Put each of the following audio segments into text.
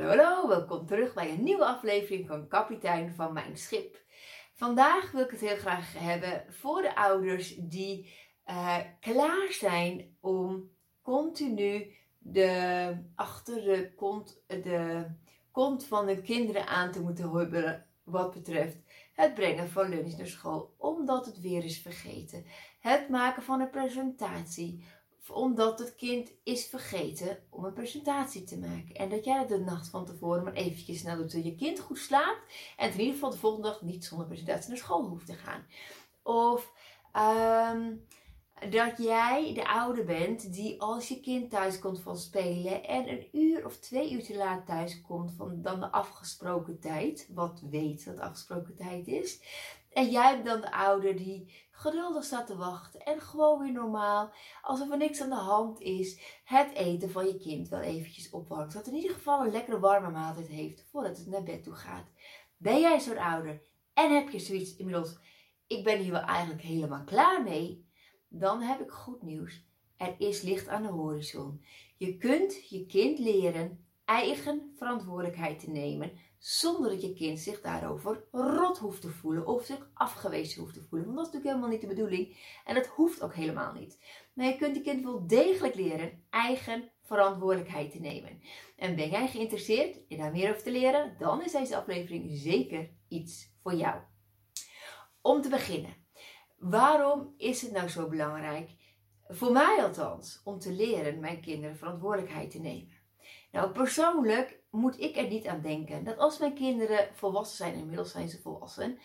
Hallo, welkom terug bij een nieuwe aflevering van Kapitein van Mijn Schip. Vandaag wil ik het heel graag hebben voor de ouders die uh, klaar zijn om continu de, achter de kont, de kont van hun kinderen aan te moeten hubbelen wat betreft het brengen van lunch naar school, omdat het weer is vergeten. Het maken van een presentatie, omdat het kind is vergeten om een presentatie te maken. En dat jij de nacht van tevoren maar eventjes snel doet, dat je kind goed slaapt. En in ieder geval de volgende dag niet zonder presentatie naar school hoeft te gaan. Of um, dat jij de ouder bent die als je kind thuis komt van spelen en een uur of twee uur te laat thuis komt van dan de afgesproken tijd, wat weet dat afgesproken tijd is. En jij bent dan de ouder die geduldig staat te wachten en gewoon weer normaal, alsof er niks aan de hand is, het eten van je kind wel eventjes opwarmt. Zodat het in ieder geval een lekkere warme maaltijd heeft voordat het naar bed toe gaat. Ben jij zo'n ouder en heb je zoiets inmiddels, ik ben hier wel eigenlijk helemaal klaar mee? Dan heb ik goed nieuws. Er is licht aan de horizon. Je kunt je kind leren eigen verantwoordelijkheid te nemen zonder dat je kind zich daarover rot hoeft te voelen of zich afgewezen hoeft te voelen. Want dat is natuurlijk helemaal niet de bedoeling en dat hoeft ook helemaal niet. Maar je kunt je kind wel degelijk leren eigen verantwoordelijkheid te nemen. En ben jij geïnteresseerd in daar meer over te leren, dan is deze aflevering zeker iets voor jou. Om te beginnen, waarom is het nou zo belangrijk, voor mij althans, om te leren mijn kinderen verantwoordelijkheid te nemen? Nou, persoonlijk moet ik er niet aan denken dat als mijn kinderen volwassen zijn, inmiddels zijn ze volwassen,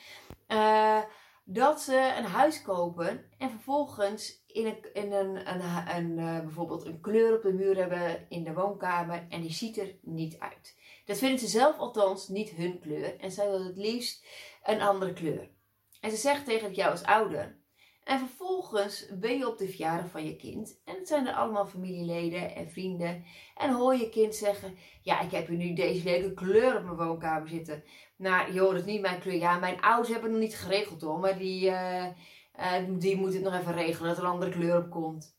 uh, dat ze een huis kopen en vervolgens in een, in een, een, een uh, bijvoorbeeld een kleur op de muur hebben in de woonkamer en die ziet er niet uit. Dat vinden ze zelf althans niet hun kleur en zij willen het liefst een andere kleur. En ze zegt tegen jou als ouder, en vervolgens ben je op de verjaardag van je kind. Zijn er allemaal familieleden en vrienden. En hoor je kind zeggen: Ja, ik heb hier nu deze leuke kleur op mijn woonkamer zitten. Nou, joh, dat is niet mijn kleur. Ja, mijn ouders hebben het nog niet geregeld hoor. Maar die, uh, die moeten het nog even regelen dat er een andere kleur op komt.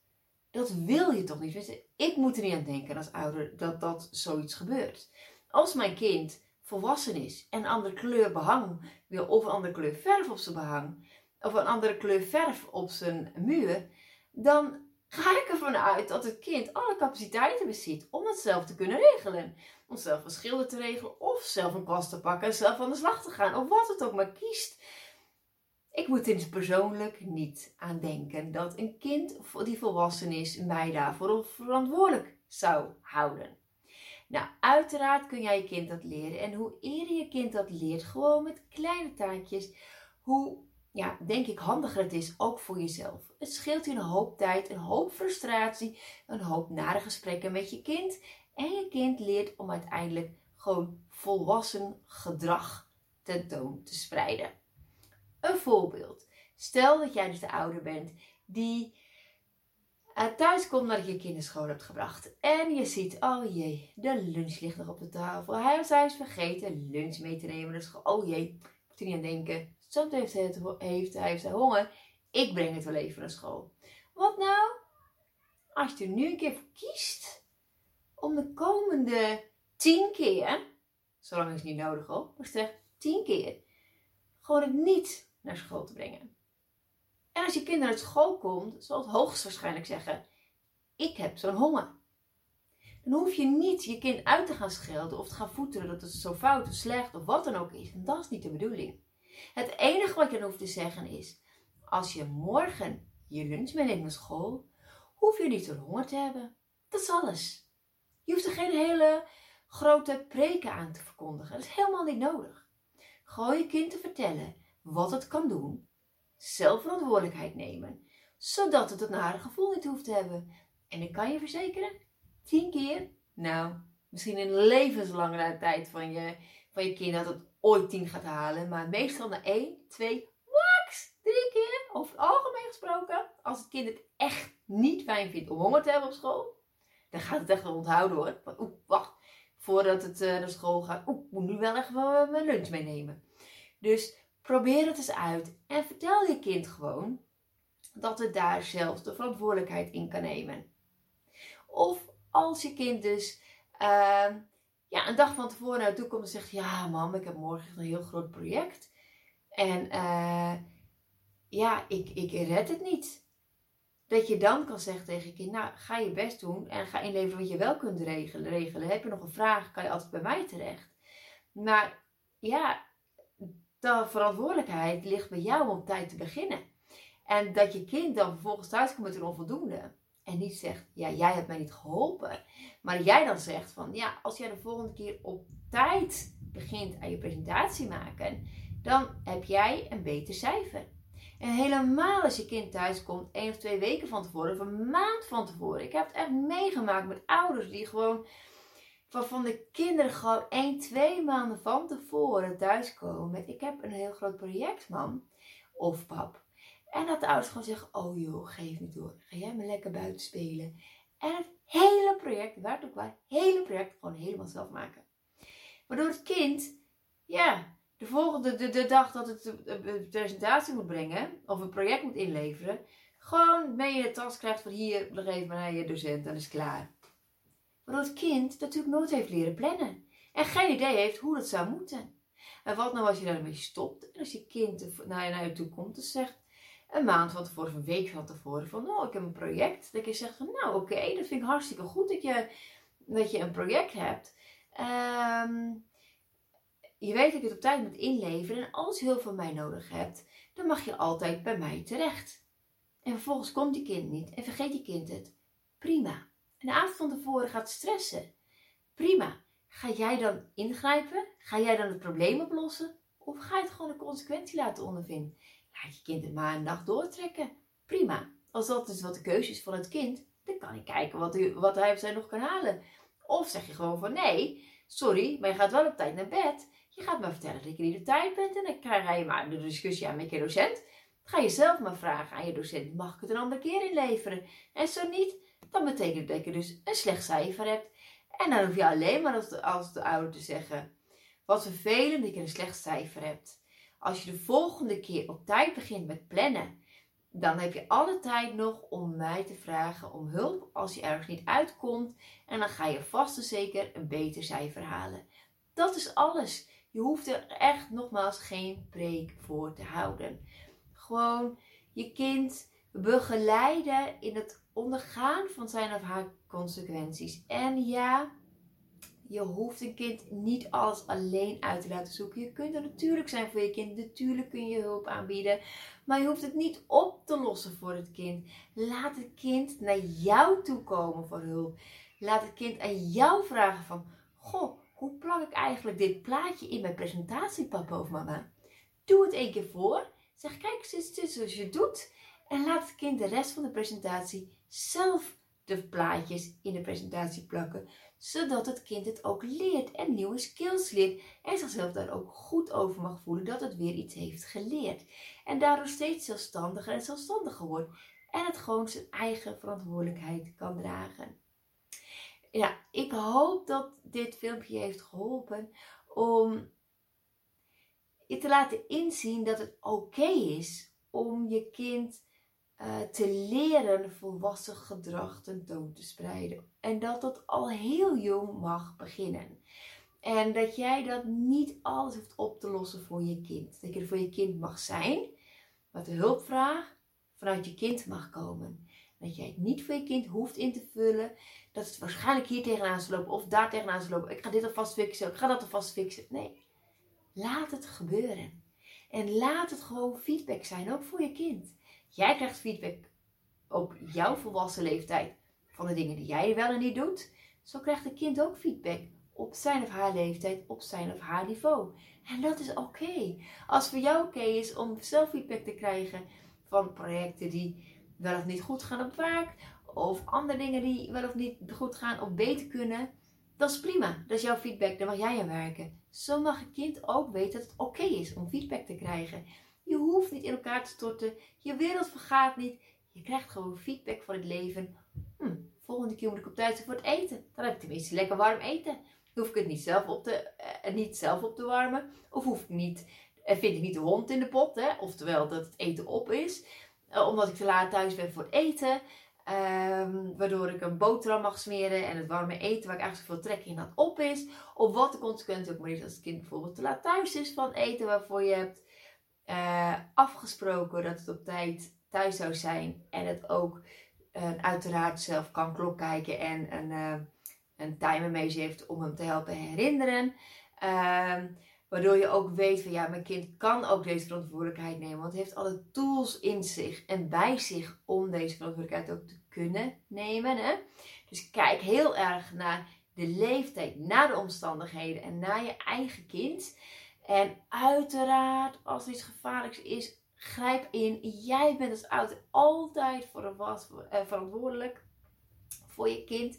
Dat wil je toch niet? Ik moet er niet aan denken als ouder dat dat zoiets gebeurt. Als mijn kind volwassen is en een andere kleur behang wil of een andere kleur verf op zijn behang of een andere kleur verf op zijn muur, dan ga ik ervan uit dat het kind alle capaciteiten bezit om het zelf te kunnen regelen. Om zelf een schilder te regelen, of zelf een kwast te pakken en zelf aan de slag te gaan, of wat het ook maar kiest. Ik moet er persoonlijk niet aan denken dat een kind die volwassen is mij daarvoor verantwoordelijk zou houden. Nou, uiteraard kun jij je kind dat leren. En hoe eerder je kind dat leert, gewoon met kleine taakjes, hoe ja, denk ik handiger het is, ook voor jezelf. Het scheelt je een hoop tijd, een hoop frustratie, een hoop nare gesprekken met je kind. En je kind leert om uiteindelijk gewoon volwassen gedrag tentoon te spreiden. Een voorbeeld. Stel dat jij dus de ouder bent die uh, thuis komt nadat je kind naar school hebt gebracht. En je ziet, oh jee, de lunch ligt nog op de tafel. Hij of zij is vergeten lunch mee te nemen. Dus oh jee, moet je niet aan denken Soms heeft hij, heeft, hij heeft honger. Ik breng het wel even naar school. Wat nou? Als je er nu een keer voor kiest om de komende tien keer, zolang is het niet nodig hoor, maar zeg tien keer, gewoon het niet naar school te brengen. En als je kind naar school komt, zal het hoogstwaarschijnlijk zeggen: Ik heb zo'n honger. Dan hoef je niet je kind uit te gaan schelden of te gaan voeteren dat het zo fout of slecht of wat dan ook is. En dat is niet de bedoeling. Het enige wat je dan hoeft te zeggen is: als je morgen je lunch meeneemt naar school, hoef je niet honger te hebben. Dat is alles. Je hoeft er geen hele grote preken aan te verkondigen. Dat is helemaal niet nodig. Gewoon je kind te vertellen wat het kan doen, zelf verantwoordelijkheid nemen, zodat het het nare gevoel niet hoeft te hebben. En ik kan je verzekeren, tien keer, nou, misschien een levenslange tijd van je, van je kind dat het ooit 10 gaat halen. Maar meestal na 1, 2, max 3 keer. Over het algemeen gesproken. Als het kind het echt niet fijn vindt om honger te hebben op school. Dan gaat het echt wel onthouden hoor. Oeh, wacht. Voordat het uh, naar school gaat. Oeh, moet nu wel even mijn lunch meenemen. Dus probeer het eens uit. En vertel je kind gewoon dat het daar zelf de verantwoordelijkheid in kan nemen. Of als je kind dus... Uh, ja, een dag van tevoren naartoe komt en zegt: Ja, mam, ik heb morgen een heel groot project. En uh, ja, ik, ik red het niet. Dat je dan kan zeggen tegen je kind: Nou, ga je best doen en ga inleveren wat je wel kunt regelen. regelen. Heb je nog een vraag, kan je altijd bij mij terecht. Maar ja, de verantwoordelijkheid ligt bij jou om tijd te beginnen. En dat je kind dan vervolgens thuis komt met een onvoldoende. En niet zegt, ja, jij hebt mij niet geholpen. Maar jij dan zegt van, ja, als jij de volgende keer op tijd begint aan je presentatie maken, dan heb jij een beter cijfer. En helemaal als je kind thuis komt, één of twee weken van tevoren, of een maand van tevoren. Ik heb het echt meegemaakt met ouders die gewoon waarvan de kinderen gewoon 1, 2 maanden van tevoren thuiskomen. Ik heb een heel groot project, mam of pap. En dat de ouders gewoon zeggen: Oh joh, geef niet door. Ga jij maar lekker buiten spelen. En het hele project, waar het ook waar, het hele project gewoon helemaal zelf maken. Waardoor het kind, ja, de volgende de, de dag dat het de presentatie moet brengen, of een project moet inleveren, gewoon mee in de tas krijgt van hier, leg even naar je docent, dan is klaar. Waardoor het kind natuurlijk nooit heeft leren plannen. En geen idee heeft hoe dat zou moeten. En wat nou als je daarmee stopt en als je kind naar je, naar je toe komt en zegt, een maand van tevoren, of een week van tevoren, van oh, ik heb een project. Dat je zegt van nou oké, dat vind ik hartstikke goed dat je, dat je een project hebt. Ehm, je weet dat je het op tijd moet inleveren en als je hulp van mij nodig hebt, dan mag je altijd bij mij terecht. En vervolgens komt je kind niet en vergeet je kind het. Prima. En de avond van tevoren gaat stressen. Prima. Ga jij dan ingrijpen? Ga jij dan het probleem oplossen? Of ga je het gewoon de consequentie laten ondervinden? Je kind het maar een nacht doortrekken. Prima. Als dat is wat de keuze is van het kind, dan kan ik kijken wat, wat hij of zij nog kan halen. Of zeg je gewoon van nee, sorry, maar je gaat wel op tijd naar bed. Je gaat maar vertellen dat je niet op tijd bent en dan krijg je maar de discussie aan met je docent. ga je zelf maar vragen aan je docent, mag ik het een andere keer inleveren? En zo niet, dan betekent dat je dus een slecht cijfer hebt. En dan hoef je alleen maar als de, als de ouder te zeggen, wat vervelend dat je een slecht cijfer hebt. Als je de volgende keer op tijd begint met plannen, dan heb je alle tijd nog om mij te vragen om hulp als je ergens niet uitkomt. En dan ga je vast en zeker een beter cijfer halen. Dat is alles. Je hoeft er echt nogmaals geen preek voor te houden. Gewoon je kind begeleiden in het ondergaan van zijn of haar consequenties. En ja, je hoeft een kind niet alles alleen uit te laten zoeken. Je kunt er natuurlijk zijn voor je kind. Natuurlijk kun je hulp aanbieden. Maar je hoeft het niet op te lossen voor het kind. Laat het kind naar jou toe komen voor hulp. Laat het kind aan jou vragen van... Goh, hoe plak ik eigenlijk dit plaatje in mijn presentatie, papa of mama? Doe het één keer voor. Zeg, kijk, dit zoals je doet. En laat het kind de rest van de presentatie zelf de plaatjes in de presentatie plakken, zodat het kind het ook leert en nieuwe skills leert en zichzelf daar ook goed over mag voelen dat het weer iets heeft geleerd. En daardoor steeds zelfstandiger en zelfstandiger wordt en het gewoon zijn eigen verantwoordelijkheid kan dragen. Ja, ik hoop dat dit filmpje heeft geholpen om je te laten inzien dat het oké is om je kind uh, te leren volwassen gedrag tentoon te spreiden. En dat dat al heel jong mag beginnen. En dat jij dat niet alles hoeft op te lossen voor je kind. Dat je er voor je kind mag zijn, wat de hulpvraag vanuit je kind mag komen. Dat jij het niet voor je kind hoeft in te vullen. Dat het waarschijnlijk hier tegenaan zal lopen of daar tegenaan zal lopen. Ik ga dit alvast fixen, ik ga dat alvast fixen. Nee, laat het gebeuren. En laat het gewoon feedback zijn, ook voor je kind. Jij krijgt feedback op jouw volwassen leeftijd van de dingen die jij wel en niet doet. Zo krijgt het kind ook feedback op zijn of haar leeftijd, op zijn of haar niveau. En dat is oké. Als het voor jou oké is om zelf feedback te krijgen van projecten die wel of niet goed gaan op werk, of andere dingen die wel of niet goed gaan of beter kunnen, dat is prima. Dat is jouw feedback, daar mag jij aan werken. Zo mag een kind ook weten dat het oké is om feedback te krijgen. Je hoeft niet in elkaar te storten. Je wereld vergaat niet. Je krijgt gewoon feedback van het leven. Hm, volgende keer moet ik op tijd voor het eten. Dan heb ik tenminste lekker warm eten. Hoef ik het niet zelf op te, eh, niet zelf op te warmen. Of hoef ik niet, eh, vind ik niet de hond in de pot. Hè? Oftewel dat het eten op is. Eh, omdat ik te laat thuis ben voor het eten. Ehm, waardoor ik een boterham mag smeren en het warme eten waar ik eigenlijk zoveel trek in had op is. Of wat de consequentie ook maar is als het kind bijvoorbeeld te laat thuis is van eten waarvoor je hebt uh, afgesproken dat het op tijd thuis zou zijn. En het ook uh, uiteraard zelf kan klok kijken en een, uh, een timer mee heeft om hem te helpen herinneren. Ehm, waardoor je ook weet van ja, mijn kind kan ook deze verantwoordelijkheid nemen. Want het heeft alle tools in zich en bij zich om deze verantwoordelijkheid ook te kunnen nemen. Hè? Dus kijk heel erg naar de leeftijd, naar de omstandigheden en naar je eigen kind. En uiteraard, als er iets gevaarlijks is, grijp in. Jij bent als ouder altijd eh, verantwoordelijk voor je kind.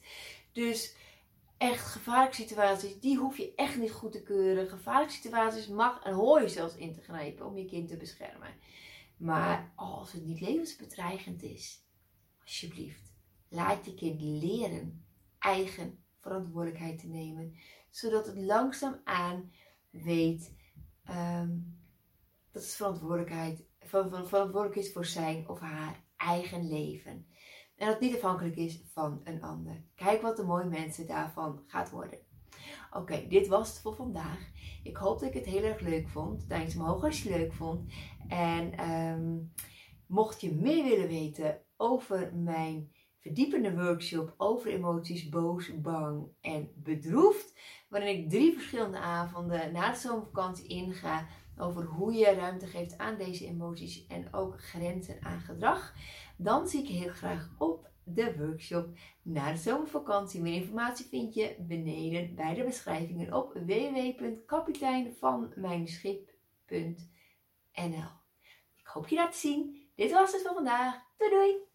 Dus echt gevaarlijke situaties, die hoef je echt niet goed te keuren. Gevaarlijke situaties mag en hoor je zelfs in te grijpen om je kind te beschermen. Maar als het niet levensbedreigend is, alsjeblieft, laat je kind leren eigen verantwoordelijkheid te nemen. Zodat het langzaamaan weet um, dat het verantwoordelijkheid, verantwoordelijk is voor zijn of haar eigen leven. En dat het niet afhankelijk is van een ander. Kijk wat de mooie mensen daarvan gaat worden. Oké, dit was het voor vandaag. Ik hoop dat ik het heel erg leuk vond. Duimpje omhoog als je het leuk vond. En um, mocht je meer willen weten over mijn verdiepende workshop over emoties boos, bang en bedroefd. Waarin ik drie verschillende avonden na de zomervakantie inga over hoe je ruimte geeft aan deze emoties en ook grenzen aan gedrag. Dan zie ik heel graag op de workshop na de zomervakantie. Meer informatie vind je beneden bij de beschrijvingen op www.kapiteinvanmijnschip.nl Ik hoop je daar te zien. Dit was het voor vandaag. Doei doei!